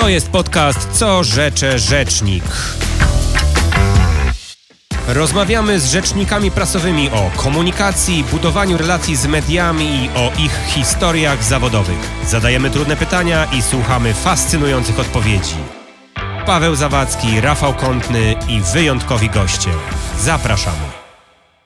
To jest podcast Co rzecze rzecznik. Rozmawiamy z rzecznikami prasowymi o komunikacji, budowaniu relacji z mediami i o ich historiach zawodowych. Zadajemy trudne pytania i słuchamy fascynujących odpowiedzi. Paweł Zawadzki, Rafał Kątny i wyjątkowi goście. Zapraszamy.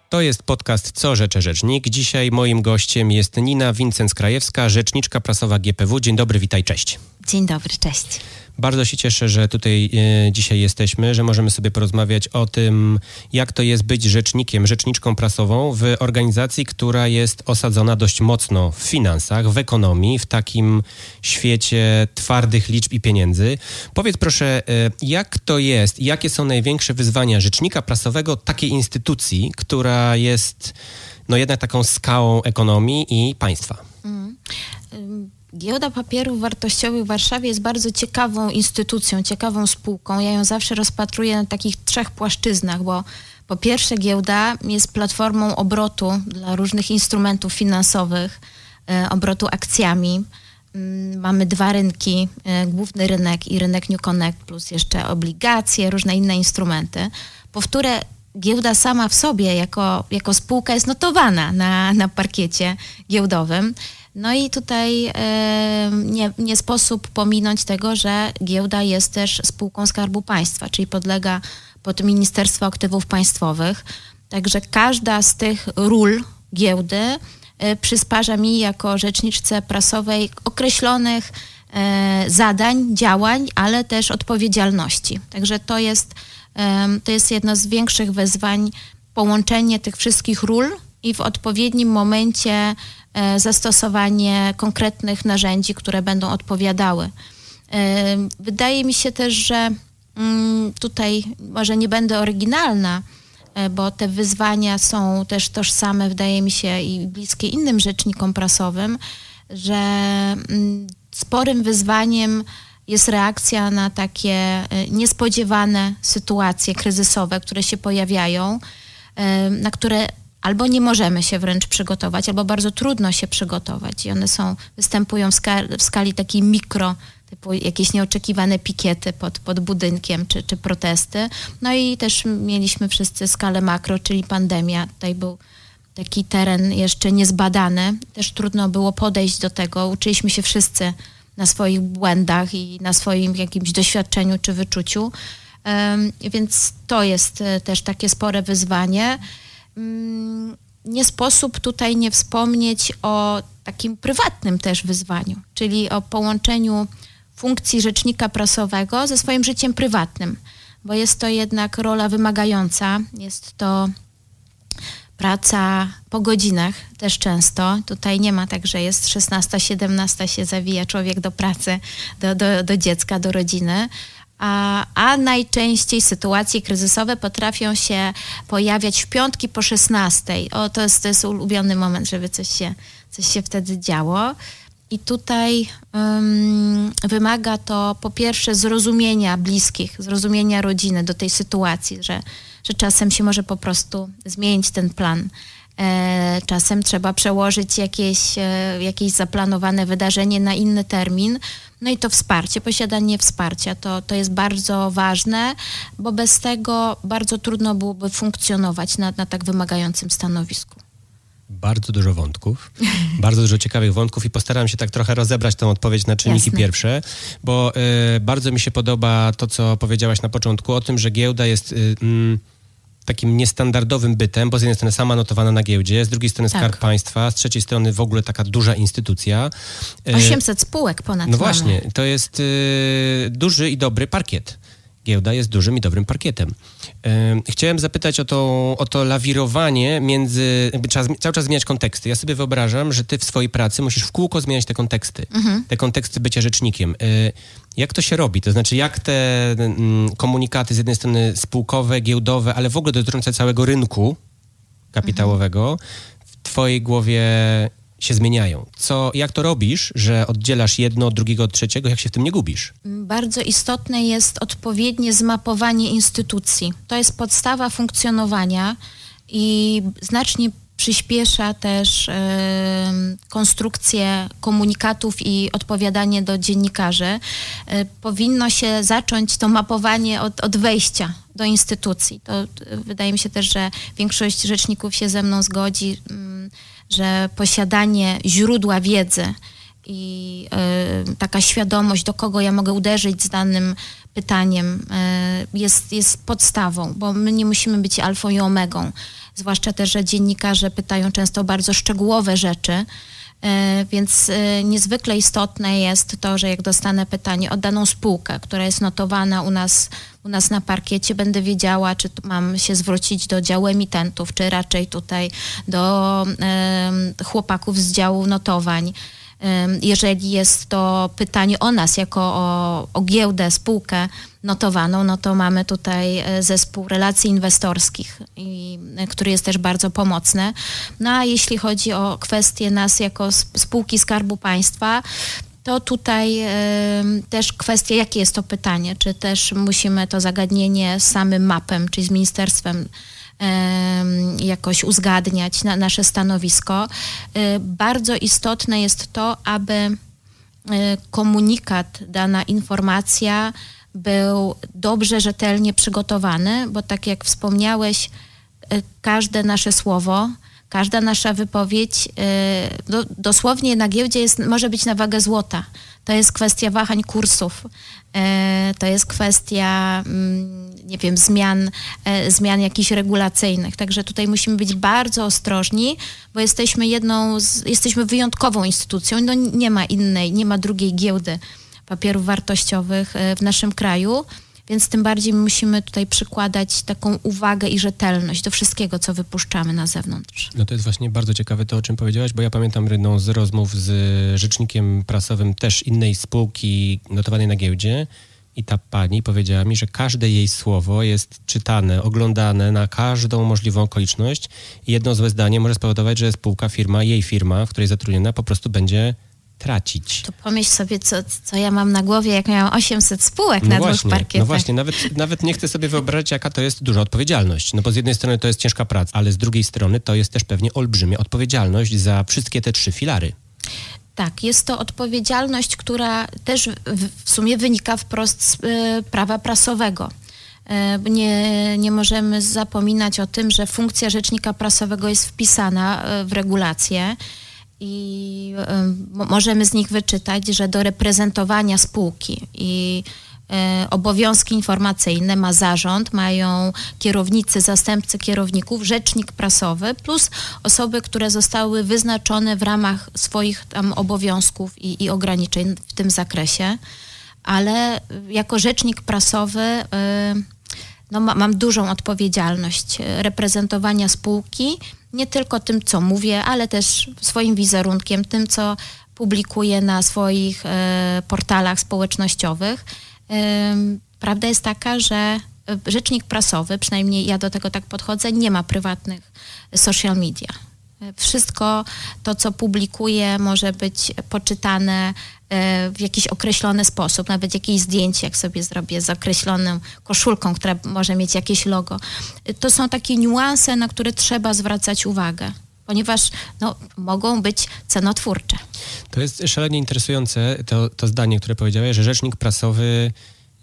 To jest podcast Co Rzecze Rzecznik. Dzisiaj moim gościem jest Nina Wincenc-Krajewska, rzeczniczka prasowa GPW. Dzień dobry, witaj, cześć. Dzień dobry, cześć. Bardzo się cieszę, że tutaj e, dzisiaj jesteśmy, że możemy sobie porozmawiać o tym, jak to jest być rzecznikiem, rzeczniczką prasową w organizacji, która jest osadzona dość mocno w finansach, w ekonomii, w takim świecie twardych liczb i pieniędzy. Powiedz proszę, e, jak to jest, jakie są największe wyzwania rzecznika prasowego takiej instytucji, która jest no jednak taką skałą ekonomii i państwa? Mm. Giełda Papierów Wartościowych w Warszawie jest bardzo ciekawą instytucją, ciekawą spółką. Ja ją zawsze rozpatruję na takich trzech płaszczyznach, bo po pierwsze giełda jest platformą obrotu dla różnych instrumentów finansowych, e, obrotu akcjami. Mm, mamy dwa rynki, e, główny rynek i rynek New Connect, plus jeszcze obligacje, różne inne instrumenty. Powtórę, giełda sama w sobie jako, jako spółka jest notowana na, na parkiecie giełdowym. No i tutaj nie, nie sposób pominąć tego, że giełda jest też spółką Skarbu Państwa, czyli podlega pod Ministerstwo Aktywów Państwowych. Także każda z tych ról giełdy e, przysparza mi jako rzeczniczce prasowej określonych e, zadań, działań, ale też odpowiedzialności. Także to jest, to jest jedno z większych wyzwań, połączenie tych wszystkich ról i w odpowiednim momencie zastosowanie konkretnych narzędzi, które będą odpowiadały. E, wydaje mi się też, że mm, tutaj może nie będę oryginalna, e, bo te wyzwania są też tożsame, wydaje mi się, i bliskie innym rzecznikom prasowym, że mm, sporym wyzwaniem jest reakcja na takie niespodziewane sytuacje kryzysowe, które się pojawiają, na które albo nie możemy się wręcz przygotować, albo bardzo trudno się przygotować i one są, występują w, skali, w skali takiej mikro, typu jakieś nieoczekiwane pikiety pod, pod budynkiem czy, czy protesty. No i też mieliśmy wszyscy skalę makro, czyli pandemia. Tutaj był taki teren jeszcze niezbadany. Też trudno było podejść do tego. Uczyliśmy się wszyscy na swoich błędach i na swoim jakimś doświadczeniu czy wyczuciu. Um, więc to jest e, też takie spore wyzwanie. Mm, nie sposób tutaj nie wspomnieć o takim prywatnym też wyzwaniu, czyli o połączeniu funkcji rzecznika prasowego ze swoim życiem prywatnym, bo jest to jednak rola wymagająca, jest to praca po godzinach też często. Tutaj nie ma tak, że jest 16, 17 się zawija człowiek do pracy, do, do, do dziecka, do rodziny a, a najczęściej sytuacje kryzysowe potrafią się pojawiać w piątki po 16. O, to jest, to jest ulubiony moment, żeby coś się, coś się wtedy działo. I tutaj um, wymaga to po pierwsze zrozumienia bliskich, zrozumienia rodziny do tej sytuacji, że, że czasem się może po prostu zmienić ten plan. E, czasem trzeba przełożyć jakieś, e, jakieś zaplanowane wydarzenie na inny termin. No i to wsparcie, posiadanie wsparcia to, to jest bardzo ważne, bo bez tego bardzo trudno byłoby funkcjonować na, na tak wymagającym stanowisku. Bardzo dużo wątków, bardzo dużo ciekawych wątków i postaram się tak trochę rozebrać tę odpowiedź na czynniki Jasne. pierwsze, bo y, bardzo mi się podoba to, co powiedziałaś na początku o tym, że giełda jest... Y, y, takim niestandardowym bytem, bo z jednej strony sama notowana na giełdzie, z drugiej strony tak. Skarb Państwa, z trzeciej strony w ogóle taka duża instytucja. 800 e, spółek ponad. No właśnie, to jest y, duży i dobry parkiet giełda jest dużym i dobrym parkietem. Chciałem zapytać o to, o to lawirowanie między... Trzeba cały czas zmieniać konteksty. Ja sobie wyobrażam, że ty w swojej pracy musisz w kółko zmieniać te konteksty. Mhm. Te konteksty bycia rzecznikiem. E, jak to się robi? To znaczy, jak te mm, komunikaty z jednej strony spółkowe, giełdowe, ale w ogóle dotyczące całego rynku kapitałowego mhm. w twojej głowie się zmieniają. Co, jak to robisz, że oddzielasz jedno od drugiego od trzeciego, jak się w tym nie gubisz? Bardzo istotne jest odpowiednie zmapowanie instytucji. To jest podstawa funkcjonowania i znacznie przyspiesza też konstrukcję komunikatów i odpowiadanie do dziennikarzy. Powinno się zacząć to mapowanie od, od wejścia do instytucji. To wydaje mi się też, że większość rzeczników się ze mną zgodzi, że posiadanie źródła wiedzy i y, taka świadomość, do kogo ja mogę uderzyć z danym pytaniem, y, jest, jest podstawą, bo my nie musimy być alfą i omegą. Zwłaszcza też, że dziennikarze pytają często o bardzo szczegółowe rzeczy, więc e, niezwykle istotne jest to, że jak dostanę pytanie o daną spółkę, która jest notowana u nas, u nas na parkiecie, będę wiedziała, czy mam się zwrócić do działu emitentów, czy raczej tutaj do chłopaków z działu notowań. Jeżeli jest to pytanie o nas jako o, o giełdę, spółkę notowaną, no to mamy tutaj e, zespół relacji inwestorskich, i, e, który jest też bardzo pomocny. No a jeśli chodzi o kwestie nas jako spółki Skarbu Państwa, to tutaj y, też kwestia, jakie jest to pytanie, czy też musimy to zagadnienie z samym mapem, czyli z ministerstwem jakoś uzgadniać na nasze stanowisko. Bardzo istotne jest to, aby komunikat, dana informacja był dobrze, rzetelnie przygotowany, bo tak jak wspomniałeś, e, każde nasze słowo, każda nasza wypowiedź do, dosłownie na giełdzie jest, może być na wagę złota. To jest kwestia wahań kursów, to jest kwestia mm, nie wiem, zmian, zmian jakichś regulacyjnych. Także tutaj musimy być bardzo ostrożni, bo jesteśmy jedną, z, jesteśmy wyjątkową instytucją. No nie ma innej, nie ma drugiej giełdy papierów wartościowych e, w naszym kraju. Więc tym bardziej musimy tutaj przykładać taką uwagę i rzetelność do wszystkiego, co wypuszczamy na zewnątrz. No to jest właśnie bardzo ciekawe to, o czym powiedziałaś, bo ja pamiętam jedną z rozmów z rzecznikiem prasowym też innej spółki notowanej na giełdzie, i ta pani powiedziała mi, że każde jej słowo jest czytane, oglądane na każdą możliwą okoliczność i jedno złe zdanie może spowodować, że spółka, firma, jej firma, w której zatrudniona, po prostu będzie tracić. To pomyśl sobie, co, co ja mam na głowie, jak miałam 800 spółek no na właśnie, dwóch parkietach. No właśnie, nawet, nawet nie chcę sobie wyobrazić, jaka to jest duża odpowiedzialność. No bo z jednej strony to jest ciężka praca, ale z drugiej strony to jest też pewnie olbrzymia odpowiedzialność za wszystkie te trzy filary. Tak, jest to odpowiedzialność, która też w sumie wynika wprost z e, prawa prasowego. E, nie, nie możemy zapominać o tym, że funkcja rzecznika prasowego jest wpisana e, w regulacje i możemy z nich wyczytać, że do reprezentowania spółki i E, obowiązki informacyjne ma zarząd, mają kierownicy, zastępcy kierowników, rzecznik prasowy, plus osoby, które zostały wyznaczone w ramach swoich tam obowiązków i, i ograniczeń w tym zakresie. Ale jako rzecznik prasowy no, ma, mam dużą odpowiedzialność reprezentowania spółki, nie tylko tym, co mówię, ale też swoim wizerunkiem, tym, co publikuję na swoich e, portalach społecznościowych. Prawda jest taka, że e, rzecznik prasowy, przynajmniej ja do tego tak podchodzę, nie ma prywatnych social media. E, wszystko to, co publikuje, może być poczytane e, w jakiś określony sposób, nawet jakieś zdjęcie, jak sobie zrobię z określoną koszulką, która może mieć jakieś logo. To są takie niuanse, na które trzeba zwracać uwagę ponieważ no, mogą być cenotwórcze. To jest szalenie interesujące, to, to zdanie, które powiedziałeś, że rzecznik prasowy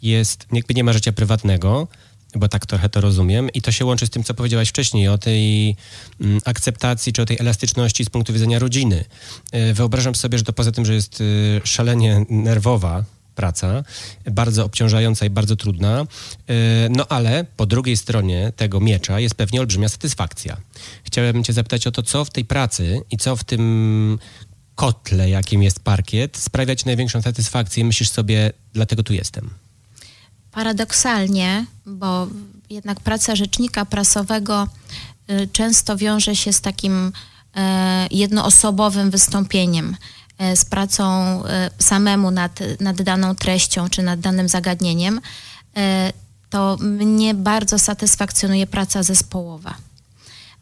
jest, jakby nie ma życia prywatnego, bo tak trochę to rozumiem. I to się łączy z tym, co powiedziałaś wcześniej o tej mm, akceptacji czy o tej elastyczności z punktu widzenia rodziny. Y, wyobrażam sobie, że to poza tym, że jest y, szalenie nerwowa, praca, bardzo obciążająca i bardzo trudna, e, no ale po drugiej stronie tego miecza jest pewnie olbrzymia satysfakcja. Chciałem cię zapytać o to, co w tej pracy i co w tym kotle, jakim jest parkiet, sprawia ci największą satysfakcję i myślisz sobie, dlatego tu jestem? Paradoksalnie, bo jednak praca rzecznika prasowego y, często wiąże się z takim e, jednoosobowym wystąpieniem E, z pracą e, samemu nad, nad daną treścią czy nad danym zagadnieniem, to mnie bardzo satysfakcjonuje praca zespołowa.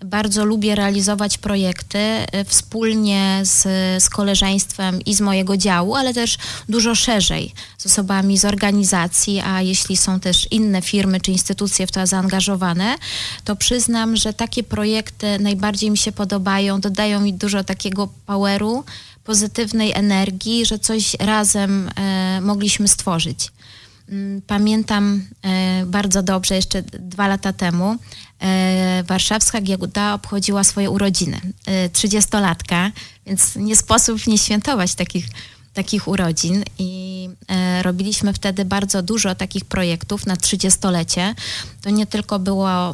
Bardzo lubię realizować projekty y, wspólnie z, z koleżeństwem i z mojego działu, ale też dużo szerzej z osobami z organizacji, a jeśli są też inne firmy czy instytucje w to zaangażowane, to przyznam, że takie projekty najbardziej mi się podobają, dodają mi dużo takiego poweru, pozytywnej energii, że coś razem e, mogliśmy stworzyć. Mm, pamiętam e, bardzo dobrze, jeszcze dwa lata temu, e, warszawska giełda obchodziła swoje urodziny. Trzydziestolatka, więc nie sposób nie świętować takich, takich urodzin. I robiliśmy wtedy bardzo dużo takich projektów na trzydziestolecie. To nie tylko było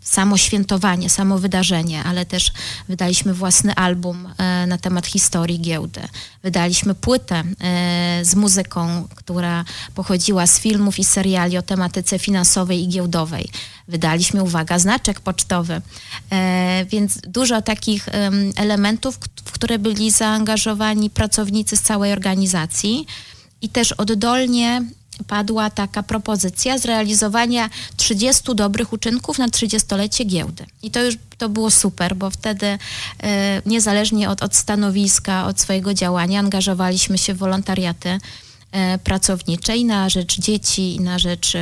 samo świętowanie, samo wydarzenie, ale też wydaliśmy własny album e, na temat historii giełdy. Wydaliśmy płytę e, z muzyką, która pochodziła z filmów i seriali o tematyce finansowej i giełdowej. Wydaliśmy, uwaga, znaczek pocztowy. E, więc dużo takich elementów, w które byli zaangażowani pracownicy z całej organizacji i też oddolnie padła taka propozycja zrealizowania 30 dobrych uczynków na 30-lecie giełdy. I to już to było super, bo wtedy e, niezależnie od, od stanowiska, od swojego działania angażowaliśmy się w wolontariaty e, pracowniczej na rzecz dzieci, na rzecz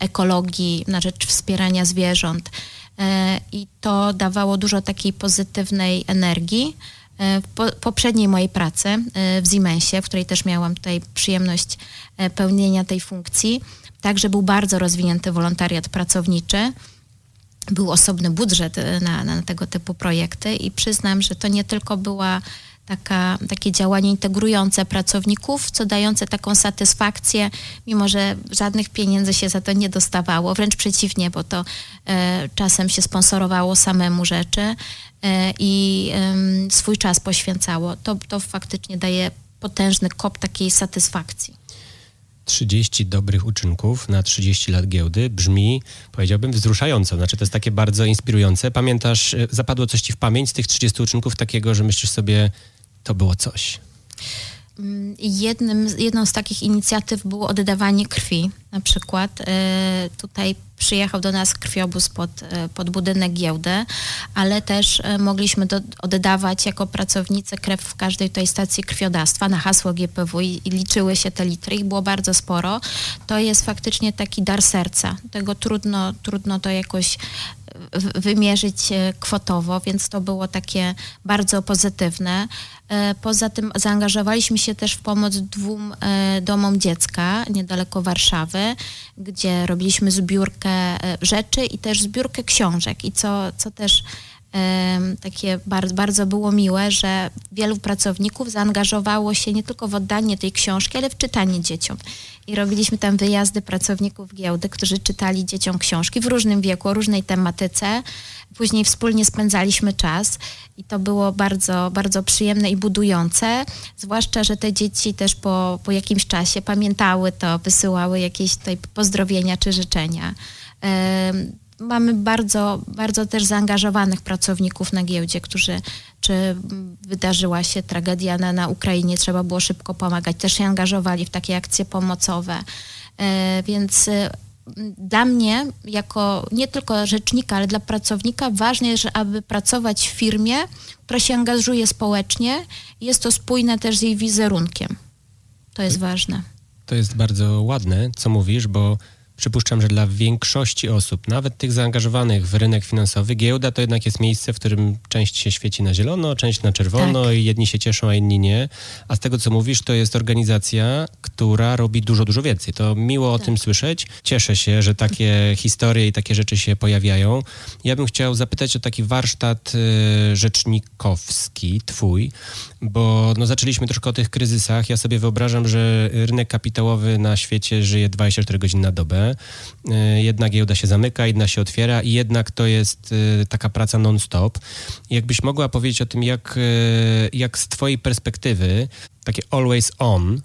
ekologii, na rzecz wspierania zwierząt. E, I to dawało dużo takiej pozytywnej energii. E, w poprzedniej mojej pracy e, w Siemensie, w której też miałam tutaj przyjemność e, pełnienia tej funkcji, także był bardzo rozwinięty wolontariat pracowniczy. Był osobny budżet na, na tego typu projekty i przyznam, że to nie tylko była taka, takie działanie integrujące pracowników, co dające taką satysfakcję, mimo że żadnych pieniędzy się za to nie dostawało, wręcz przeciwnie, bo to e, czasem się sponsorowało samemu rzeczy e, i e, swój czas poświęcało. To, to faktycznie daje potężny kop takiej satysfakcji. 30 dobrych uczynków na 30 lat giełdy brzmi, powiedziałbym, wzruszająco. Znaczy, to jest takie bardzo inspirujące. Pamiętasz, e, zapadło coś ci w pamięć z tych 30 uczynków takiego, że myślisz sobie, to było coś. Mm, jednym, jedną z takich inicjatyw było oddawanie krwi. Na przykład e, tutaj przyjechał do nas krwiobóz pod, e, pod budynek giełdy, ale też e, mogliśmy do, oddawać jako pracownicy krew w każdej tej stacji krwiodawstwa na hasło GPW i, i liczyły się te litry, ich było bardzo sporo. To jest faktycznie taki dar serca. Tego trudno, trudno to jakoś wymierzyć kwotowo, więc to było takie bardzo pozytywne. Poza tym zaangażowaliśmy się też w pomoc dwóm domom dziecka niedaleko Warszawy gdzie robiliśmy zbiórkę e, rzeczy i też zbiórkę książek. I co, co też takie bardzo, bardzo było miłe, że wielu pracowników zaangażowało się nie tylko w oddanie tej książki, ale w czytanie dzieciom. I robiliśmy tam wyjazdy pracowników giełdy, którzy czytali dzieciom książki w różnym wieku, o różnej tematyce. Później wspólnie spędzaliśmy czas i to było bardzo, bardzo przyjemne i budujące. Zwłaszcza, że te dzieci też po, po jakimś czasie pamiętały to, wysyłały jakieś tutaj pozdrowienia czy życzenia mamy bardzo, bardzo też zaangażowanych pracowników na giełdzie, którzy, czy wydarzyła się tragedia na, na Ukrainie, trzeba było szybko pomagać, też się angażowali w takie akcje pomocowe. E, więc e, dla mnie, jako nie tylko rzecznika, ale dla pracownika, ważne jest, aby pracować w firmie, która się angażuje społecznie. Jest to spójne też z jej wizerunkiem. To jest ważne. To jest bardzo ładne, co mówisz, bo Przypuszczam, że dla większości osób, nawet tych zaangażowanych w rynek finansowy, giełda to jednak jest miejsce, w którym część się świeci na zielono, część na czerwono tak. i jedni się cieszą, a inni nie. A z tego, co mówisz, to jest organizacja, która robi dużo, dużo więcej. To miło tak. o tym słyszeć. Cieszę się, że takie historie i takie rzeczy się pojawiają. Ja bym chciał zapytać o taki warsztat y, rzecznikowski, twój, bo no, zaczęliśmy troszkę o tych kryzysach. Ja sobie wyobrażam, że rynek kapitałowy na świecie żyje 24 godziny na dobę. E, jedna giełda się zamyka, jedna się otwiera i jednak to jest e, taka praca non-stop. Jakbyś mogła powiedzieć o tym, jak, e, jak z twojej perspektywy takie always on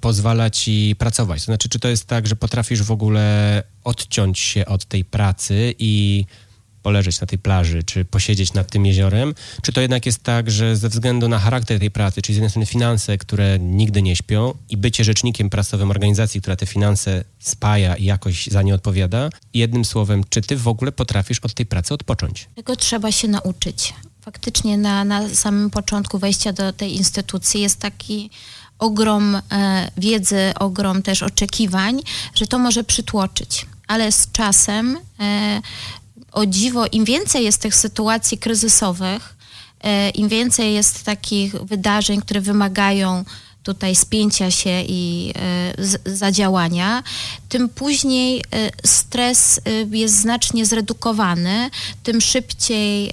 pozwala ci pracować? To znaczy, czy to jest tak, że potrafisz w ogóle odciąć się od tej pracy i poleżeć na tej plaży, czy posiedzieć nad tym jeziorem, czy to jednak jest tak, że ze względu na charakter tej pracy, czyli z jednej strony finanse, które nigdy nie śpią i bycie rzecznikiem prasowym organizacji, która te finanse spaja i jakoś za nie odpowiada, jednym słowem, czy ty w ogóle potrafisz od tej pracy odpocząć? Tego trzeba się nauczyć. Faktycznie na, na samym początku wejścia do tej instytucji jest taki ogrom e, wiedzy, ogrom też oczekiwań, że to może przytłoczyć. Ale z czasem, e, o dziwo, im więcej jest tych sytuacji kryzysowych, e, im więcej jest takich wydarzeń, które wymagają tutaj spięcia się i y, zadziałania, tym później y, stres jest znacznie zredukowany, tym szybciej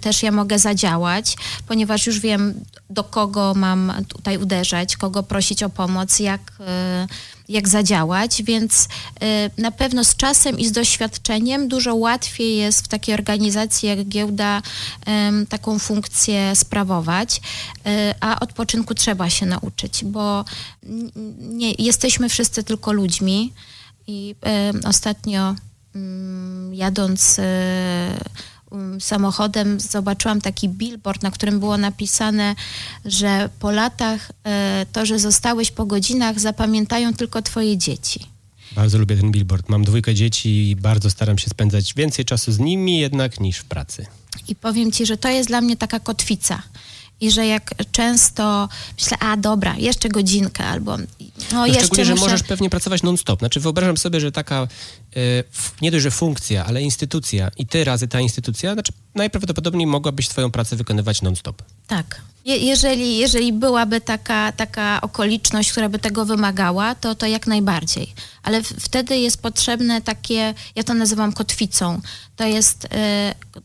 też ja mogę zadziałać, ponieważ już wiem, do kogo mam tutaj uderzać, kogo prosić o pomoc, jak jak zadziałać, więc y, na pewno z czasem i z doświadczeniem dużo łatwiej jest w takiej organizacji jak giełda taką funkcję sprawować, y, a odpoczynku trzeba się nauczyć, bo nie, jesteśmy wszyscy tylko ludźmi i ostatnio mm, jadąc y, samochodem zobaczyłam taki billboard, na którym było napisane, że po latach e, to, że zostałeś po godzinach, zapamiętają tylko twoje dzieci. Bardzo lubię ten billboard. Mam dwójkę dzieci i bardzo staram się spędzać więcej czasu z nimi jednak niż w pracy. I powiem ci, że to jest dla mnie taka kotwica i że jak często myślę, a dobra, jeszcze godzinkę albo no, no jeszcze Szczególnie, muszę... że możesz pewnie pracować non-stop. Znaczy wyobrażam sobie, że taka nie dość, że funkcja, ale instytucja i ty razy ta instytucja, znaczy najprawdopodobniej mogłabyś swoją pracę wykonywać non-stop. Tak. Je, jeżeli, jeżeli byłaby taka, taka okoliczność, która by tego wymagała, to, to jak najbardziej. Ale wtedy jest potrzebne takie, ja to nazywam kotwicą. To jest y,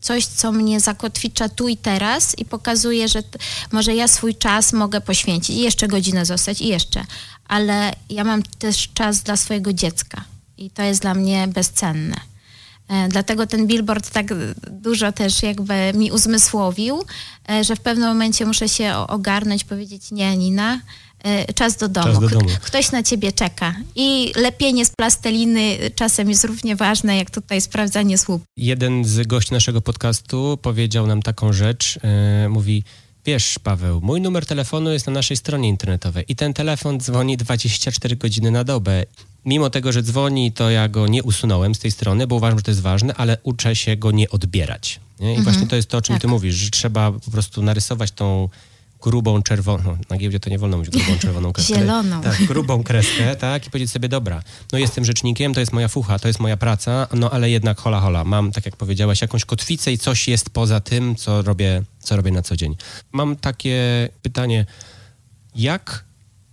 coś, co mnie zakotwicza tu i teraz i pokazuje, że może ja swój czas mogę poświęcić i jeszcze godzinę zostać i jeszcze. Ale ja mam też czas dla swojego dziecka i to jest dla mnie bezcenne. E, dlatego ten billboard tak dużo też jakby mi uzmysłowił, e, że w pewnym momencie muszę się ogarnąć, powiedzieć nie, Nina, e, czas do domu. Czas do domu. Ktoś na ciebie czeka. I lepienie z plasteliny czasem jest równie ważne, jak tutaj sprawdzanie słup. Jeden z gości naszego podcastu powiedział nam taką rzecz, mówi Wiesz, Paweł, mój numer telefonu jest na naszej stronie internetowej i ten telefon dzwoni 24 godziny na dobę mimo tego, że dzwoni, to ja go nie usunąłem z tej strony, bo uważam, że to jest ważne, ale uczę się go nie odbierać. Nie? I mhm. właśnie to jest to, o czym tak. ty mówisz, że trzeba po prostu narysować tą grubą czerwoną, na giełdzie to nie wolno mówić grubą czerwoną kreskę. Zieloną. Tak, grubą kreskę, tak, i powiedzieć sobie, dobra, no jestem rzecznikiem, to jest moja fucha, to jest moja praca, no ale jednak hola hola, mam, tak jak powiedziałaś, jakąś kotwicę i coś jest poza tym, co robię, co robię na co dzień. Mam takie pytanie, jak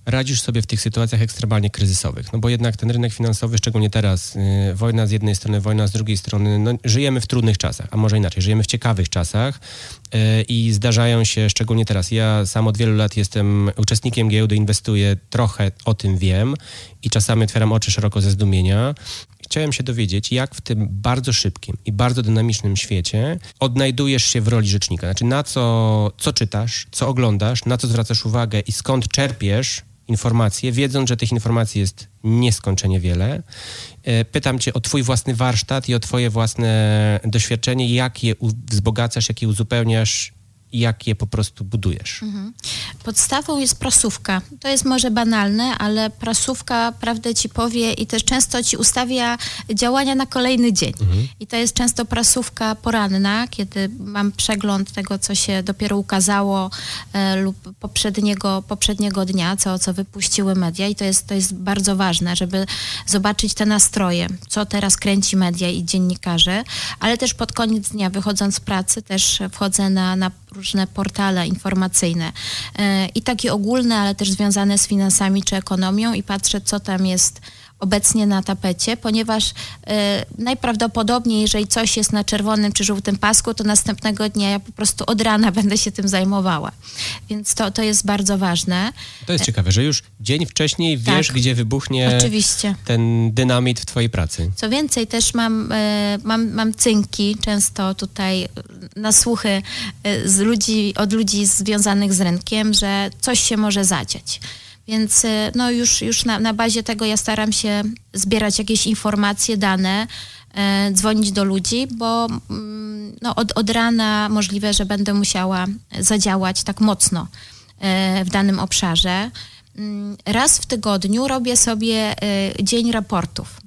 radzisz sobie w tych sytuacjach ekstremalnie kryzysowych? No bo jednak ten rynek finansowy, szczególnie teraz, yy, wojna z jednej strony, wojna z drugiej strony, no, żyjemy w trudnych czasach, a może inaczej, żyjemy w ciekawych czasach yy, i zdarzają się, szczególnie teraz, ja sam od wielu lat jestem uczestnikiem giełdy, inwestuję, trochę o tym wiem i czasami otwieram oczy szeroko ze zdumienia. Chciałem się dowiedzieć, jak w tym bardzo szybkim i bardzo dynamicznym świecie odnajdujesz się w roli rzecznika. Znaczy, na co, co czytasz, co oglądasz, na co zwracasz uwagę i skąd czerpiesz informacje, wiedząc, że tych informacji jest nieskończenie wiele. E, pytam Cię o Twój własny warsztat i o Twoje własne doświadczenie, jak je wzbogacasz, jak je uzupełniasz jak je po prostu budujesz? Mhm. Podstawą jest prasówka. To jest może banalne, ale prasówka prawdę ci powie i też często ci ustawia działania na kolejny dzień. Mhm. I to jest często prasówka poranna, kiedy mam przegląd tego, co się dopiero ukazało e, lub poprzedniego, poprzedniego dnia, co, co wypuściły media i to jest, to jest bardzo ważne, żeby zobaczyć te nastroje, co teraz kręci media i dziennikarze, ale też pod koniec dnia wychodząc z pracy też wchodzę na, na różne portale informacyjne. E, i takie ogólne, ale też związane z finansami czy ekonomią i patrzę, co tam jest obecnie na tapecie, ponieważ y, najprawdopodobniej, jeżeli coś jest na czerwonym czy żółtym pasku, to następnego dnia ja po prostu od rana będę się tym zajmowała. Więc to, to jest bardzo ważne. To jest ciekawe, że już dzień wcześniej wiesz, tak, gdzie wybuchnie Oczywiście. ten dynamit w twojej pracy. Co więcej, też mam, y, mam, mam cynki często tutaj na słuchy y, z ludzi, od ludzi związanych z rynkiem, że coś się może zadziać. Więc y, no już, już na, na bazie tego ja staram się zbierać jakieś informacje, dane, e, dzwonić do ludzi, bo mm, no, od, od rana możliwe, że będę musiała zadziałać tak mocno w danym obszarze. Mm, raz w tygodniu robię sobie dzień raportów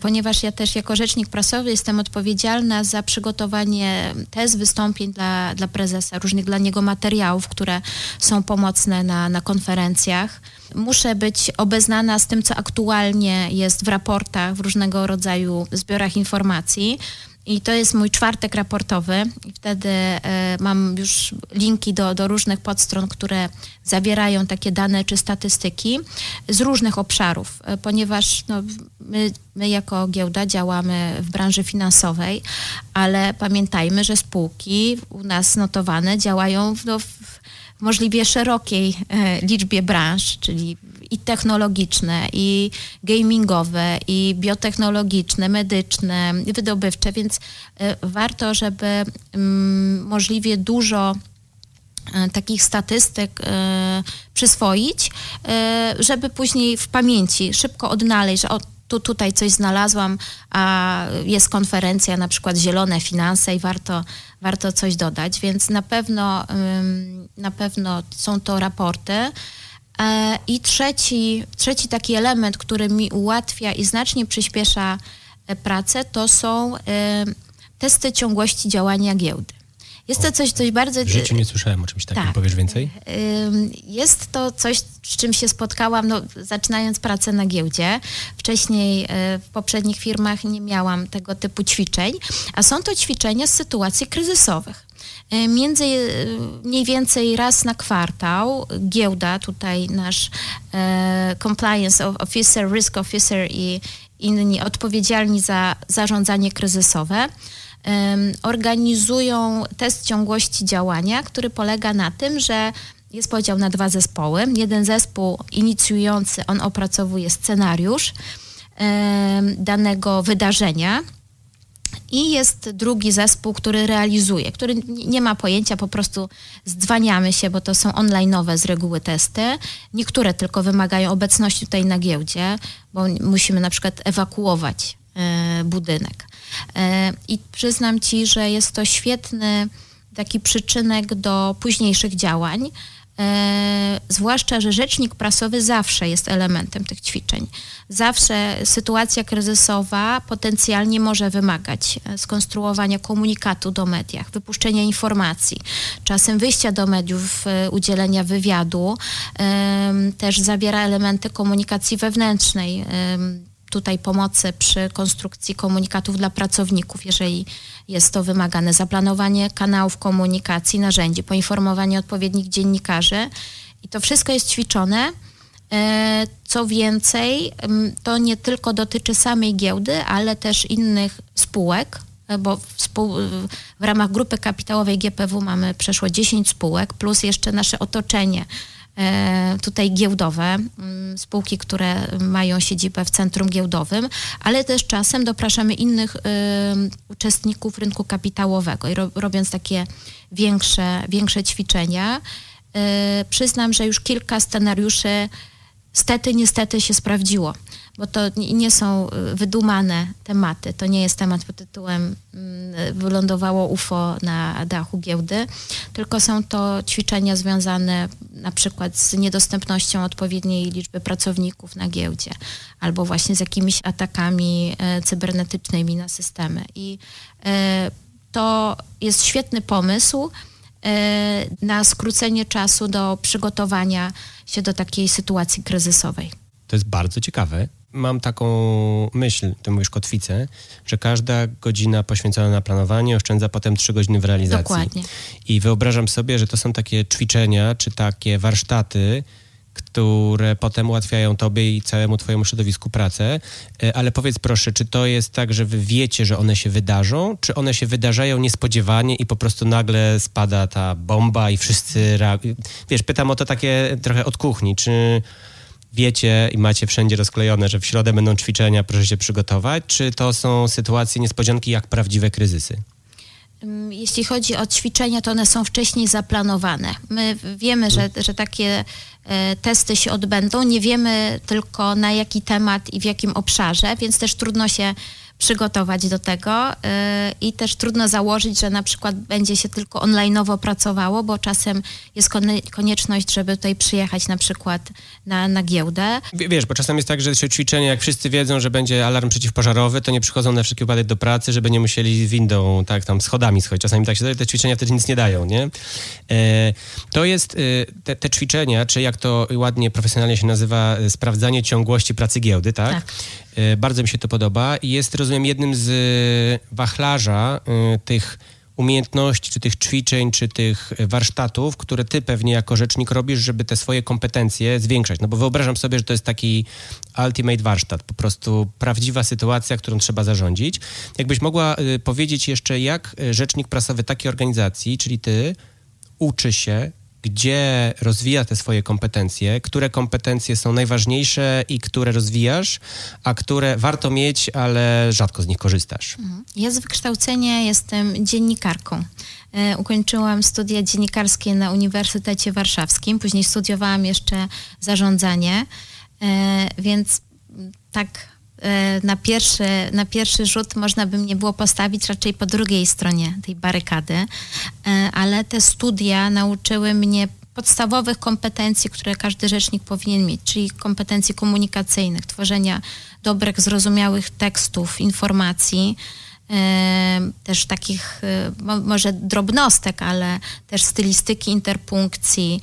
ponieważ ja też jako rzecznik prasowy jestem odpowiedzialna za przygotowanie tez, wystąpień dla, dla prezesa, różnych dla niego materiałów, które są pomocne na, na konferencjach muszę być obeznana z tym, co aktualnie jest w raportach, w różnego rodzaju zbiorach informacji. I to jest mój czwartek raportowy. I wtedy e, mam już linki do, do różnych podstron, które zawierają takie dane czy statystyki z różnych obszarów, e, ponieważ no, my, my jako giełda działamy w branży finansowej, ale pamiętajmy, że spółki u nas notowane działają w, no, w możliwie szerokiej e, liczbie branż, czyli i technologiczne, i gamingowe, i biotechnologiczne, medyczne, wydobywcze, więc e, warto, żeby mm, możliwie dużo e, takich statystyk przyswoić, żeby później w pamięci szybko odnaleźć, że o, tu, tutaj coś znalazłam, a jest konferencja, na przykład zielone finanse i warto, warto coś dodać, więc na pewno, na pewno są to raporty. E, I trzeci, trzeci taki element, który mi ułatwia i znacznie przyspiesza e, pracę, to są testy ciągłości działania giełdy. Jest to coś, coś bardzo... W życiu nie słyszałem o czymś takim. Tak. Powiesz więcej? Jest to coś, z czym się spotkałam, no, zaczynając pracę na giełdzie. Wcześniej e, w poprzednich firmach nie miałam tego typu ćwiczeń, a są to ćwiczenia z sytuacji kryzysowych. E, między e, mniej więcej raz na kwartał giełda, tutaj nasz e, compliance officer, risk officer i inni odpowiedzialni za zarządzanie kryzysowe organizują test ciągłości działania, który polega na tym, że jest podział na dwa zespoły. Jeden zespół inicjujący, on opracowuje scenariusz danego wydarzenia, i jest drugi zespół, który realizuje, który nie ma pojęcia, po prostu zdwaniamy się, bo to są online'owe z reguły testy. Niektóre tylko wymagają obecności tutaj na giełdzie, bo musimy na przykład ewakuować e, budynek. E, I przyznam Ci, że jest to świetny taki przyczynek do późniejszych działań. E, zwłaszcza, że rzecznik prasowy zawsze jest elementem tych ćwiczeń. Zawsze sytuacja kryzysowa potencjalnie może wymagać e, skonstruowania komunikatu do mediach, wypuszczenia informacji, czasem wyjścia do mediów, udzielenia wywiadu. Też zawiera elementy komunikacji wewnętrznej tutaj pomocy przy konstrukcji komunikatów dla pracowników, jeżeli jest to wymagane. Zaplanowanie kanałów komunikacji, narzędzi, poinformowanie odpowiednich dziennikarzy i to wszystko jest ćwiczone. E, co więcej, to nie tylko dotyczy samej giełdy, ale też innych spółek, e, bo w, spół, w ramach grupy kapitałowej GPW mamy przeszło 10 spółek, plus jeszcze nasze otoczenie, E, tutaj giełdowe, mm, spółki, które mają siedzibę w centrum giełdowym, ale też czasem dopraszamy innych uczestników rynku kapitałowego i robiąc takie większe, większe ćwiczenia. E, przyznam, że już kilka scenariuszy stety, niestety się sprawdziło bo to nie są y, wydumane tematy. To nie jest temat pod tytułem mm, wylądowało UFO na dachu giełdy, tylko są to ćwiczenia związane na przykład z niedostępnością odpowiedniej liczby pracowników na giełdzie albo właśnie z jakimiś atakami e, cybernetycznymi na systemy. I e, to jest świetny pomysł e, na skrócenie czasu do przygotowania się do takiej sytuacji kryzysowej. To jest bardzo ciekawe mam taką myśl, ty mówisz kotwicę, że każda godzina poświęcona na planowanie oszczędza potem trzy godziny w realizacji. Dokładnie. I wyobrażam sobie, że to są takie ćwiczenia, czy takie warsztaty, które potem ułatwiają tobie i całemu twojemu środowisku pracę. E, ale powiedz proszę, czy to jest tak, że wy wiecie, że one się wydarzą, czy one się wydarzają niespodziewanie i po prostu nagle spada ta bomba i wszyscy... Wiesz, pytam o to takie trochę od kuchni, czy wiecie i macie wszędzie rozklejone, że w środę będą ćwiczenia, proszę się przygotować, czy to są sytuacje niespodzianki jak prawdziwe kryzysy? Mm, jeśli chodzi o ćwiczenia, to one są wcześniej zaplanowane. My wiemy, że, że takie e, testy się odbędą, nie wiemy tylko na jaki temat i w jakim obszarze, więc też trudno się przygotować do tego y, i też trudno założyć, że na przykład będzie się tylko online'owo pracowało, bo czasem jest konieczność, żeby tutaj przyjechać na przykład na, na giełdę. Wiesz, bo czasem jest tak, że się ćwiczenie, jak wszyscy wiedzą, że będzie alarm przeciwpożarowy, to nie przychodzą na wszelki wypadek do pracy, żeby nie musieli windą, tak, tam schodami schodzić. Czasami tak się daje, te ćwiczenia wtedy nic nie dają, nie? E, to jest, e, te, te, ćwiczenia, czy jak to ładnie profesjonalnie się nazywa, e, sprawdzanie ciągłości pracy giełdy, tak? tak. E, bardzo mi się to podoba i jest, rozumiem, jednym z e, wachlarza e, tych umiejętności, czy tych ćwiczeń, czy tych warsztatów, które ty pewnie jako rzecznik robisz, żeby te swoje kompetencje zwiększać. No bo wyobrażam sobie, że to jest taki ultimate warsztat, po prostu prawdziwa sytuacja, którą trzeba zarządzić. Jakbyś mogła powiedzieć jeszcze, jak rzecznik prasowy takiej organizacji, czyli ty, uczy się gdzie rozwija te swoje kompetencje, które kompetencje są najważniejsze i które rozwijasz, a które warto mieć, ale rzadko z nich korzystasz. Mhm. Ja z wykształcenia jestem dziennikarką. E, ukończyłam studia dziennikarskie na Uniwersytecie Warszawskim, później studiowałam jeszcze zarządzanie, e, więc tak na pierwszy, na pierwszy rzut można by mnie było postawić raczej po drugiej stronie tej barykady, e, ale te studia nauczyły mnie podstawowych kompetencji, które każdy rzecznik powinien mieć, czyli kompetencji komunikacyjnych, tworzenia dobrych, zrozumiałych tekstów, informacji, e, też takich może drobnostek, ale też stylistyki interpunkcji,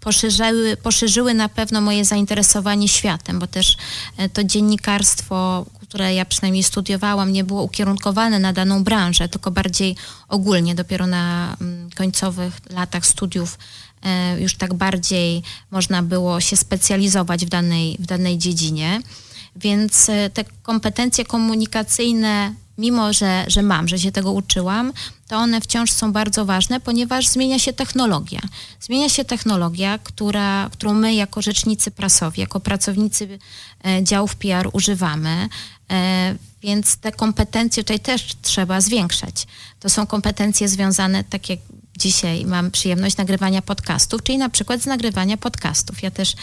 poszerzyły, poszerzyły na pewno moje zainteresowanie światem, bo też e, to dziennikarstwo, które ja przynajmniej studiowałam, nie było ukierunkowane na daną branżę, tylko bardziej ogólnie. Dopiero na mm, końcowych latach studiów e, już tak bardziej można było się specjalizować w danej, w danej dziedzinie. Więc e, te kompetencje komunikacyjne mimo że, że mam, że się tego uczyłam, to one wciąż są bardzo ważne, ponieważ zmienia się technologia. Zmienia się technologia, która, którą my jako rzecznicy prasowi, jako pracownicy e, działów PR używamy, e, więc te kompetencje tutaj też trzeba zwiększać. To są kompetencje związane, tak jak dzisiaj mam przyjemność nagrywania podcastów, czyli na przykład z nagrywania podcastów. Ja też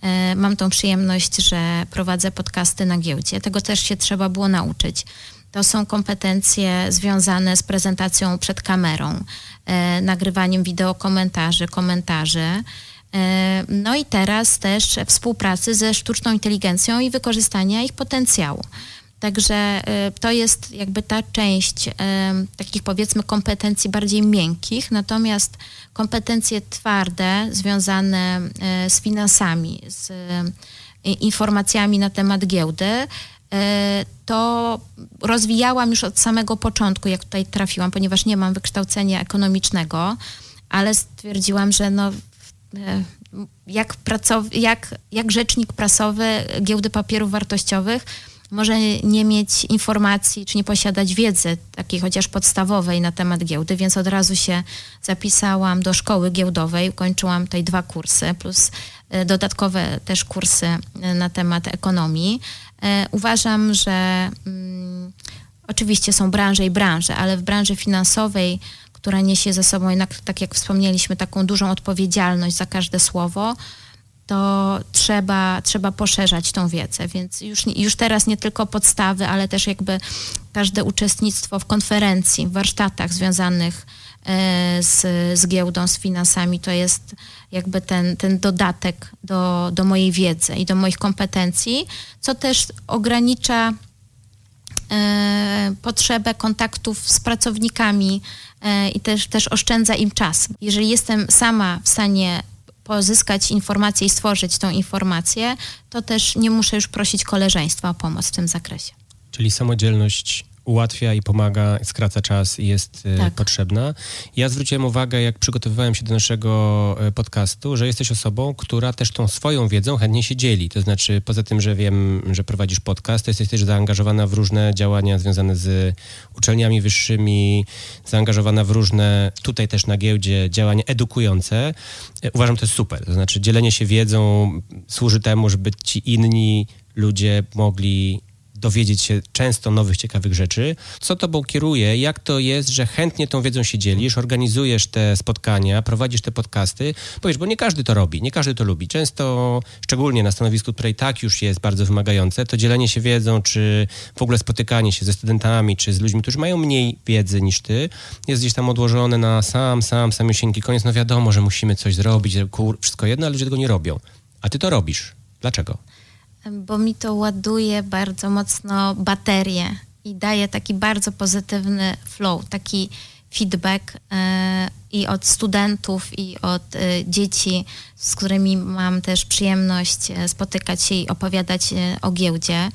e, mam tą przyjemność, że prowadzę podcasty na giełdzie. Tego też się trzeba było nauczyć. To są kompetencje związane z prezentacją przed kamerą, e, nagrywaniem wideo komentarzy. E, no i teraz też współpracy ze sztuczną inteligencją i wykorzystania ich potencjału. Także e, to jest jakby ta część e, takich powiedzmy kompetencji bardziej miękkich, natomiast kompetencje twarde związane e, z finansami, z informacjami na temat giełdy, to rozwijałam już od samego początku, jak tutaj trafiłam, ponieważ nie mam wykształcenia ekonomicznego, ale stwierdziłam, że no, e, jak, pracow- jak, jak rzecznik prasowy giełdy papierów wartościowych może nie mieć informacji, czy nie posiadać wiedzy takiej chociaż podstawowej na temat giełdy, więc od razu się zapisałam do szkoły giełdowej, kończyłam tutaj dwa kursy, plus e, dodatkowe też kursy na temat ekonomii. E, uważam, że mm, oczywiście są branże i branże, ale w branży finansowej, która niesie ze sobą jednak, tak jak wspomnieliśmy, taką dużą odpowiedzialność za każde słowo, to trzeba, trzeba poszerzać tą wiedzę. Więc już, już teraz nie tylko podstawy, ale też jakby każde uczestnictwo w konferencji, w warsztatach związanych z, z giełdą, z finansami, to jest jakby ten, ten dodatek do, do mojej wiedzy i do moich kompetencji, co też ogranicza e, potrzebę kontaktów z pracownikami e, i też, też oszczędza im czas. Jeżeli jestem sama w stanie pozyskać informację i stworzyć tą informację, to też nie muszę już prosić koleżeństwa o pomoc w tym zakresie. Czyli samodzielność ułatwia i pomaga, skraca czas i jest e, tak. potrzebna. Ja zwróciłem uwagę, jak przygotowywałem się do naszego e, podcastu, że jesteś osobą, która też tą swoją wiedzą chętnie się dzieli. To znaczy, poza tym, że wiem, że prowadzisz podcast, to jesteś też zaangażowana w różne działania związane z uczelniami wyższymi, zaangażowana w różne, tutaj też na giełdzie, działania edukujące. E, uważam, to jest super. To znaczy, dzielenie się wiedzą służy temu, żeby ci inni ludzie mogli dowiedzieć się często nowych, ciekawych rzeczy. Co tobą kieruje? Jak to jest, że chętnie tą wiedzą się dzielisz, organizujesz te spotkania, prowadzisz te podcasty? Powiesz, bo nie każdy to robi, nie każdy to lubi. Często, szczególnie na stanowisku, które i tak już jest bardzo wymagające, to dzielenie się wiedzą, czy w ogóle spotykanie się ze studentami, czy z ludźmi, którzy mają mniej wiedzy niż ty, jest gdzieś tam odłożone na sam, sam, samiusieńki koniec. No wiadomo, że musimy coś zrobić, kur, wszystko jedno, ale ludzie tego nie robią. A ty to robisz. Dlaczego? Bo mi to ładuje bardzo mocno baterię i daje taki bardzo pozytywny flow, taki feedback e, i od studentów, i od e, dzieci, z którymi mam też przyjemność e, spotykać się i opowiadać o giełdzie.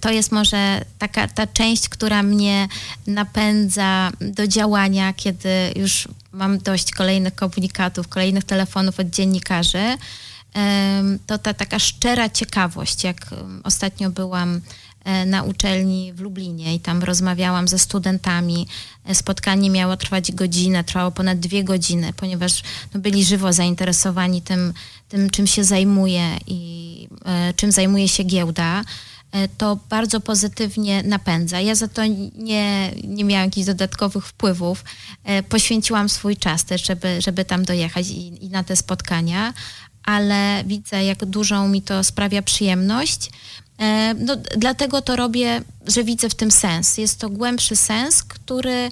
To jest może taka ta część, która mnie napędza do działania, kiedy już mam dość kolejnych komunikatów, kolejnych telefonów od dziennikarzy to ta taka szczera ciekawość, jak ostatnio byłam e, na uczelni w Lublinie i tam rozmawiałam ze studentami. E, spotkanie miało trwać godzinę, trwało ponad dwie godziny, ponieważ no, byli żywo zainteresowani tym, tym, czym się zajmuje i e, czym zajmuje się giełda to bardzo pozytywnie napędza. Ja za to nie, nie miałam jakichś dodatkowych wpływów. Poświęciłam swój czas też, żeby, żeby tam dojechać i, i na te spotkania, ale widzę, jak dużą mi to sprawia przyjemność. E, no, dlatego to robię, że widzę w tym sens. Jest to głębszy sens, który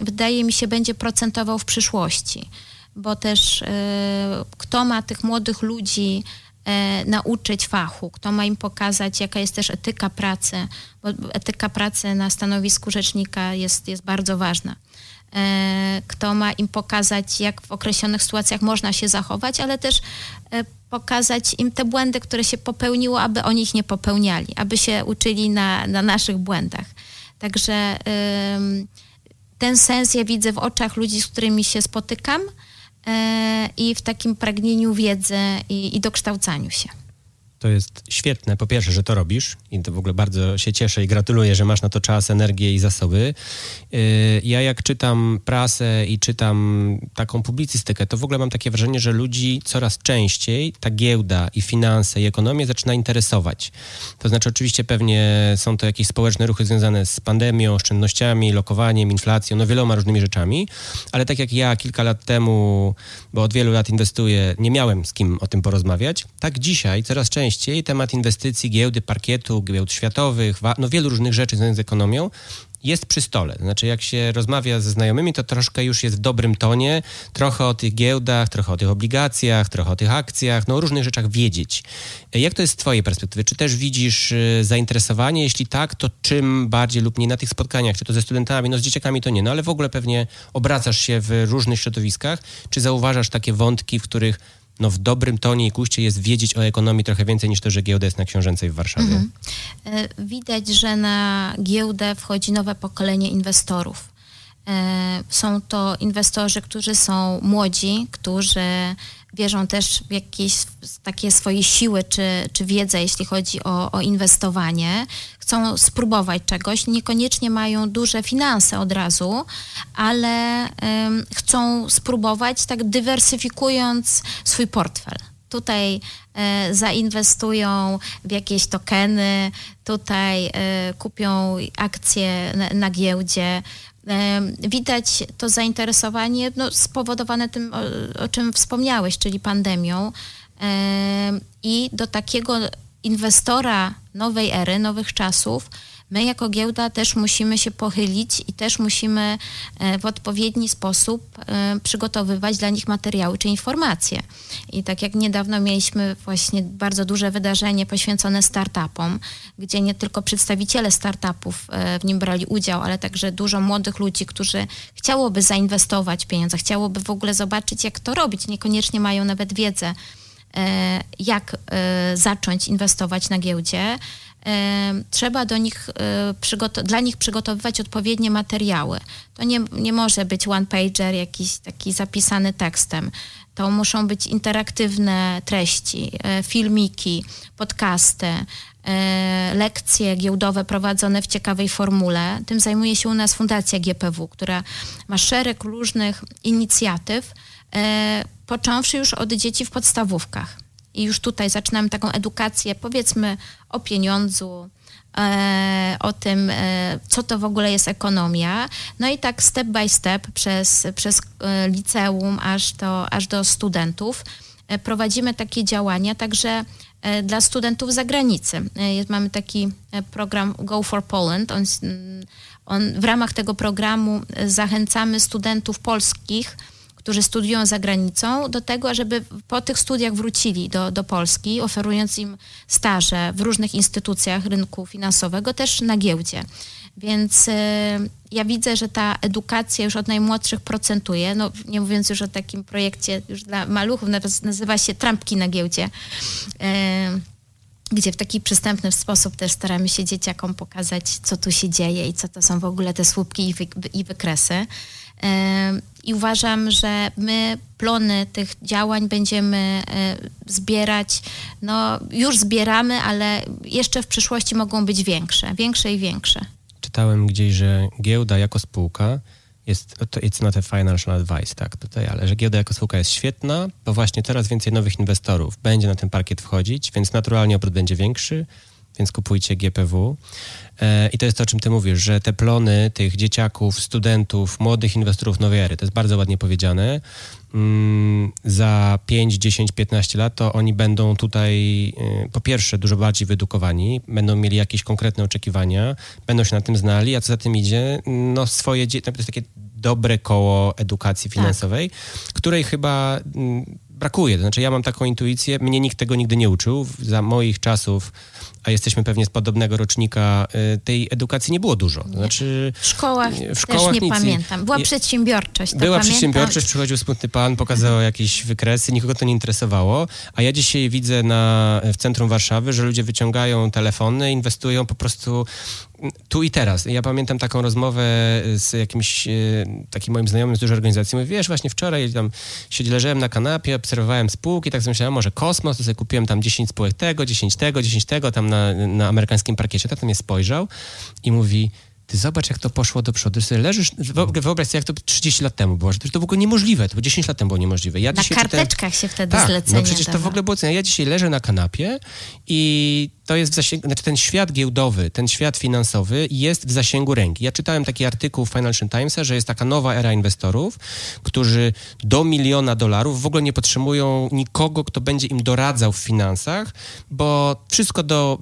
wydaje mi się będzie procentował w przyszłości, bo też e, kto ma tych młodych ludzi e, nauczyć fachu, kto ma im pokazać, jaka jest też etyka pracy, bo etyka pracy na stanowisku rzecznika jest, jest bardzo ważna. E, kto ma im pokazać, jak w określonych sytuacjach można się zachować, ale też e, pokazać im te błędy, które się popełniło, aby oni ich nie popełniali, aby się uczyli na, na naszych błędach. Także ten sens ja widzę w oczach ludzi, z którymi się spotykam e, i w takim pragnieniu wiedzy i, i dokształcaniu się. To jest świetne, po pierwsze, że to robisz i to w ogóle bardzo się cieszę i gratuluję, że masz na to czas, energię i zasoby. Y, ja jak czytam prasę i czytam taką publicystykę, to w ogóle mam takie wrażenie, że ludzi coraz częściej ta giełda i finanse i ekonomia zaczyna interesować. To znaczy oczywiście pewnie są to jakieś społeczne ruchy związane z pandemią, oszczędnościami, lokowaniem, inflacją, no wieloma różnymi rzeczami, ale tak jak ja kilka lat temu, bo od wielu lat inwestuję, nie miałem z kim o tym porozmawiać, tak dzisiaj coraz częściej częściej temat inwestycji, giełdy, parkietu, giełd światowych, no wielu różnych rzeczy związanych z ekonomią jest przy stole. Znaczy, jak się rozmawia ze znajomymi, to troszkę już jest w dobrym tonie, trochę o tych giełdach, trochę o tych obligacjach, trochę o tych akcjach, no o różnych rzeczach wiedzieć. Jak to jest z Twojej perspektywy? Czy też widzisz y, zainteresowanie? Jeśli tak, to czym bardziej lub nie na tych spotkaniach? Czy to ze studentami? No z dzieciakami to nie, no ale w ogóle pewnie obracasz się w różnych środowiskach. Czy zauważasz takie wątki, w których no w dobrym tonie i kuście jest wiedzieć o ekonomii trochę więcej niż to, że giełda jest na Książęcej w Warszawie. Mhm. E, widać, że na giełdę wchodzi nowe pokolenie inwestorów. E, są to inwestorzy, którzy są młodzi, którzy wierzą też w jakieś takie swoje siły czy, czy wiedzę, jeśli chodzi o, o inwestowanie. Chcą spróbować czegoś, niekoniecznie mają duże finanse od razu, ale um, chcą spróbować tak dywersyfikując swój portfel tutaj e, zainwestują w jakieś tokeny, tutaj e, kupią akcje na, na giełdzie, Widać to zainteresowanie no, spowodowane tym, o, o czym wspomniałeś, czyli pandemią. I do takiego inwestora nowej ery, nowych czasów, my jako giełda też musimy się pochylić i też musimy e, w odpowiedni sposób e, przygotowywać dla nich materiały czy informacje. I tak jak niedawno mieliśmy właśnie bardzo duże wydarzenie poświęcone startupom, gdzie nie tylko przedstawiciele startupów e, w nim brali udział, ale także dużo młodych ludzi, którzy chciałoby zainwestować pieniądze, chciałoby w ogóle zobaczyć, jak to robić, niekoniecznie mają nawet wiedzę, jak zacząć inwestować na giełdzie trzeba do nich, e, dla nich przygotowywać odpowiednie materiały. To nie, nie może być one-pager, jakiś taki zapisany tekstem. To muszą być interaktywne treści, e, filmiki, podcasty, e, lekcje giełdowe prowadzone w ciekawej formule. Tym zajmuje się u nas Fundacja GPW, która ma szereg różnych inicjatyw, począwszy już od dzieci w podstawówkach i już tutaj zaczynamy taką edukację, powiedzmy o pieniądzu, e, o tym, e, co to w ogóle jest ekonomia. No i tak step by step przez, przez e, liceum aż do, aż do studentów prowadzimy takie działania, także dla studentów z zagranicy. Mamy taki program Go for Poland. On, on, w ramach tego programu zachęcamy studentów polskich, którzy studiują za granicą, do tego, żeby po tych studiach wrócili do, do Polski, oferując im staże w różnych instytucjach rynku finansowego, też na giełdzie. Więc y, ja widzę, że ta edukacja już od najmłodszych procentuje, no nie mówiąc już o takim projekcie już dla maluchów, nazywa się Trampki na giełdzie. Y, gdzie w taki przystępny sposób też staramy się dzieciakom pokazać, co tu się dzieje i co to są w ogóle te słupki i, wy, i wykresy. I uważam, że my plony tych działań będziemy e, zbierać. No, już zbieramy, ale jeszcze w przyszłości mogą być większe, większe i większe. Czytałem gdzieś, że giełda jako spółka jest, to it's not a financial advice, tak, tutaj, ale że giełda jako spółka jest świetna, bo właśnie teraz więcej nowych inwestorów będzie na ten parkiet wchodzić, więc naturalnie obrót będzie większy, więc kupujcie GPW. E, I to jest to, o czym ty mówisz, że te plony tych dzieciaków, studentów, młodych inwestorów nowej ery, to jest bardzo ładnie powiedziane, mm, za 5, 10, 15 lat to oni będą tutaj e, po pierwsze dużo bardziej wyedukowani, będą mieli jakieś konkretne oczekiwania, będą się na tym znali, a co za tym idzie, no swoje, to jest takie dobre koło edukacji tak. finansowej, tak. której chyba mm, brakuje. To znaczy ja mam taką intuicję, mnie nikt tego nigdy nie uczył. Za moich czasów a jesteśmy pewnie z podobnego rocznika, y, tej edukacji nie było dużo. Znaczy, w szkołach, w szkołach też nie pamiętam. Była przedsiębiorczość. była pamiętam. przedsiębiorczość, przychodził smutny pan, pokazał jakieś wykresy, nikogo to nie interesowało, a ja dzisiaj widzę na, w centrum Warszawy, że ludzie wyciągają telefony, inwestują po prostu tu i teraz. Ja pamiętam taką rozmowę z jakimś y, takim moim znajomym z dużej organizacji. Mówię, wiesz, właśnie wczoraj tam siedzi, leżałem na kanapie, obserwowałem spółki, tak sobie myślałem, może kosmos, to sobie kupiłem tam 10 spółek tego, 10 tego, 10 tego, tam na, na amerykańskim parkiecie. Tak mnie spojrzał i mówi, ty zobacz, jak to poszło do przodu. Ty leżysz, wyobraź sobie, jak to 30 lat temu było, że to, było niemożliwe, to było 10 lat temu było niemożliwe. Ja na karteczkach czytałem... się wtedy tak, zlecenia no przecież to w ogóle było... Ja dzisiaj leżę na kanapie i to jest w zasięgu, znaczy ten świat giełdowy, ten świat finansowy jest w zasięgu ręki. Ja czytałem taki artykuł w Financial Timesa, że jest taka nowa era inwestorów, którzy do miliona dolarów w ogóle nie potrzebują nikogo, kto będzie im doradzał w finansach, bo wszystko do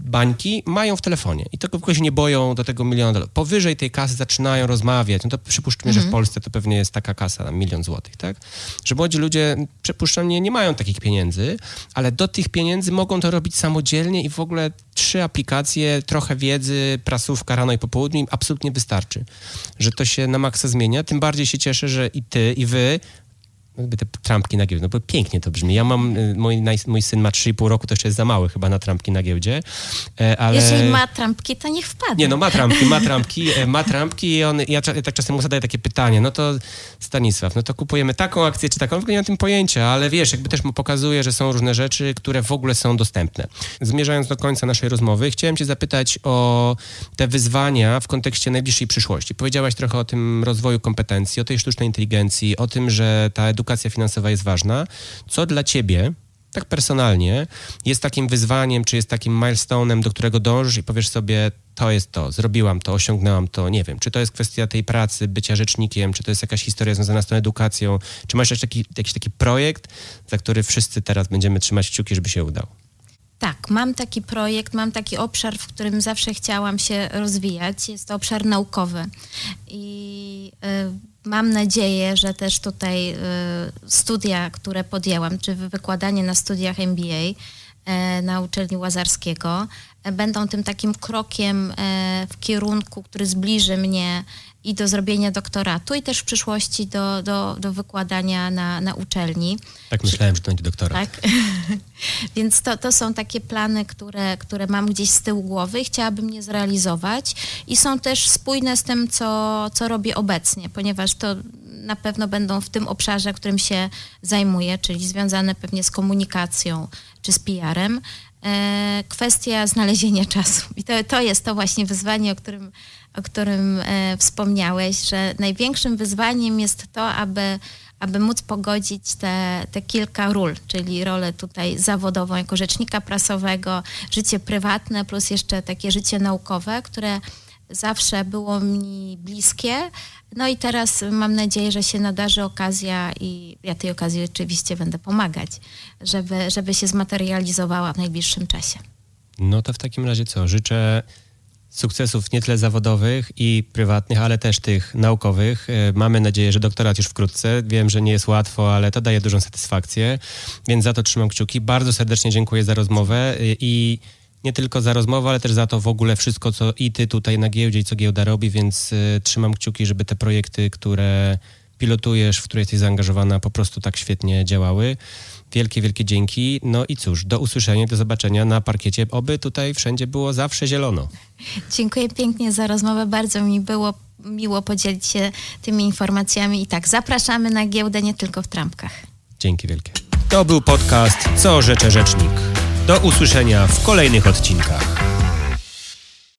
bańki mają w telefonie i tylko się nie boją do tego miliona dolarów. Powyżej tej kasy zaczynają rozmawiać, no to przypuszczmy, mhm. że w mhm. Polsce to pewnie jest taka kasa, na milion złotych, tak? Że młodzi ludzie, przypuszczam, nie, nie mają takich pieniędzy, ale do tych pieniędzy mogą to robić samodzielnie i w ogóle trzy aplikacje, trochę wiedzy, prasówka rano i po południu im absolutnie wystarczy. Że to się na maksa zmienia. Tym bardziej się cieszę, że i ty, i wy jakby te trampki na giełdzie, no bo pięknie to brzmi. Ja mam, y, mój, mój syn ma 3,5 roku, to jeszcze jest za mały chyba na trampki na giełdzie, e, ale... Jeżeli ma trampki, to niech wpadnie. Nie, no ma trampki, ma trampki, e, ma trampki i on, ja tak czasem mu zadaję takie pytanie, no to Stanisław, no to kupujemy taką akcję czy taką, w ogóle nie mam tym pojęcia, ale wiesz, jakby też mu pokazuje, że są różne rzeczy, które w ogóle są dostępne. Zmierzając do końca naszej rozmowy, chciałem cię zapytać o te wyzwania w kontekście najbliższej przyszłości. Powiedziałaś trochę o tym rozwoju kompetencji, o tej sztucznej inteligencji, o tym, że ta edukacja edukacja finansowa jest ważna. Co dla ciebie, tak personalnie, jest takim wyzwaniem, czy jest takim milestone'em, do którego dążysz i powiesz sobie, to jest to, zrobiłam to, osiągnęłam to, nie wiem, czy to jest kwestia tej pracy, bycia rzecznikiem, czy to jest jakaś historia związana z tą edukacją, czy masz jeszcze taki, jakiś taki projekt, za który wszyscy teraz będziemy trzymać kciuki, żeby się udał? Tak, mam taki projekt, mam taki obszar, w którym zawsze chciałam się rozwijać. Jest to obszar naukowy. I y, mam nadzieję, że też tutaj y, studia, które podjęłam, czy wykładanie na studiach MBA na uczelni Łazarskiego, będą tym takim krokiem w kierunku, który zbliży mnie i do zrobienia doktoratu, i też w przyszłości do, do, do wykładania na, na uczelni. Tak myślałem, że to będzie doktorat. Tak. Więc to, to są takie plany, które, które mam gdzieś z tyłu głowy i chciałabym je zrealizować. I są też spójne z tym, co, co robię obecnie, ponieważ to na pewno będą w tym obszarze, którym się zajmuję, czyli związane pewnie z komunikacją czy z PR-em. E, kwestia znalezienia czasu. I to, to jest to właśnie wyzwanie, o którym o którym e, wspomniałeś, że największym wyzwaniem jest to, aby, aby móc pogodzić te, te kilka ról, czyli rolę tutaj zawodową jako rzecznika prasowego, życie prywatne plus jeszcze takie życie naukowe, które zawsze było mi bliskie. No i teraz mam nadzieję, że się nadarzy okazja i ja tej okazji oczywiście będę pomagać, żeby, żeby się zmaterializowała w najbliższym czasie. No to w takim razie co? Życzę sukcesów nie tyle zawodowych i prywatnych, ale też tych naukowych. E, mamy nadzieję, że doktorat już wkrótce. Wiem, że nie jest łatwo, ale to daje dużą satysfakcję, więc za to trzymam kciuki. Bardzo serdecznie dziękuję za rozmowę e, i nie tylko za rozmowę, ale też za to w ogóle wszystko, co i ty tutaj na giełdzie i co giełda robi, więc y, trzymam kciuki, żeby te projekty, które pilotujesz, w które jesteś zaangażowana, po prostu tak świetnie działały. Wielkie, wielkie dzięki. No i cóż, do usłyszenia, do zobaczenia na parkiecie. Oby tutaj wszędzie było zawsze zielono. Dziękuję pięknie za rozmowę. Bardzo mi było miło podzielić się tymi informacjami. I tak, zapraszamy na giełdę nie tylko w trampkach. Dzięki wielkie. To był podcast Co Rzecze Rzecznik. Do usłyszenia w kolejnych odcinkach.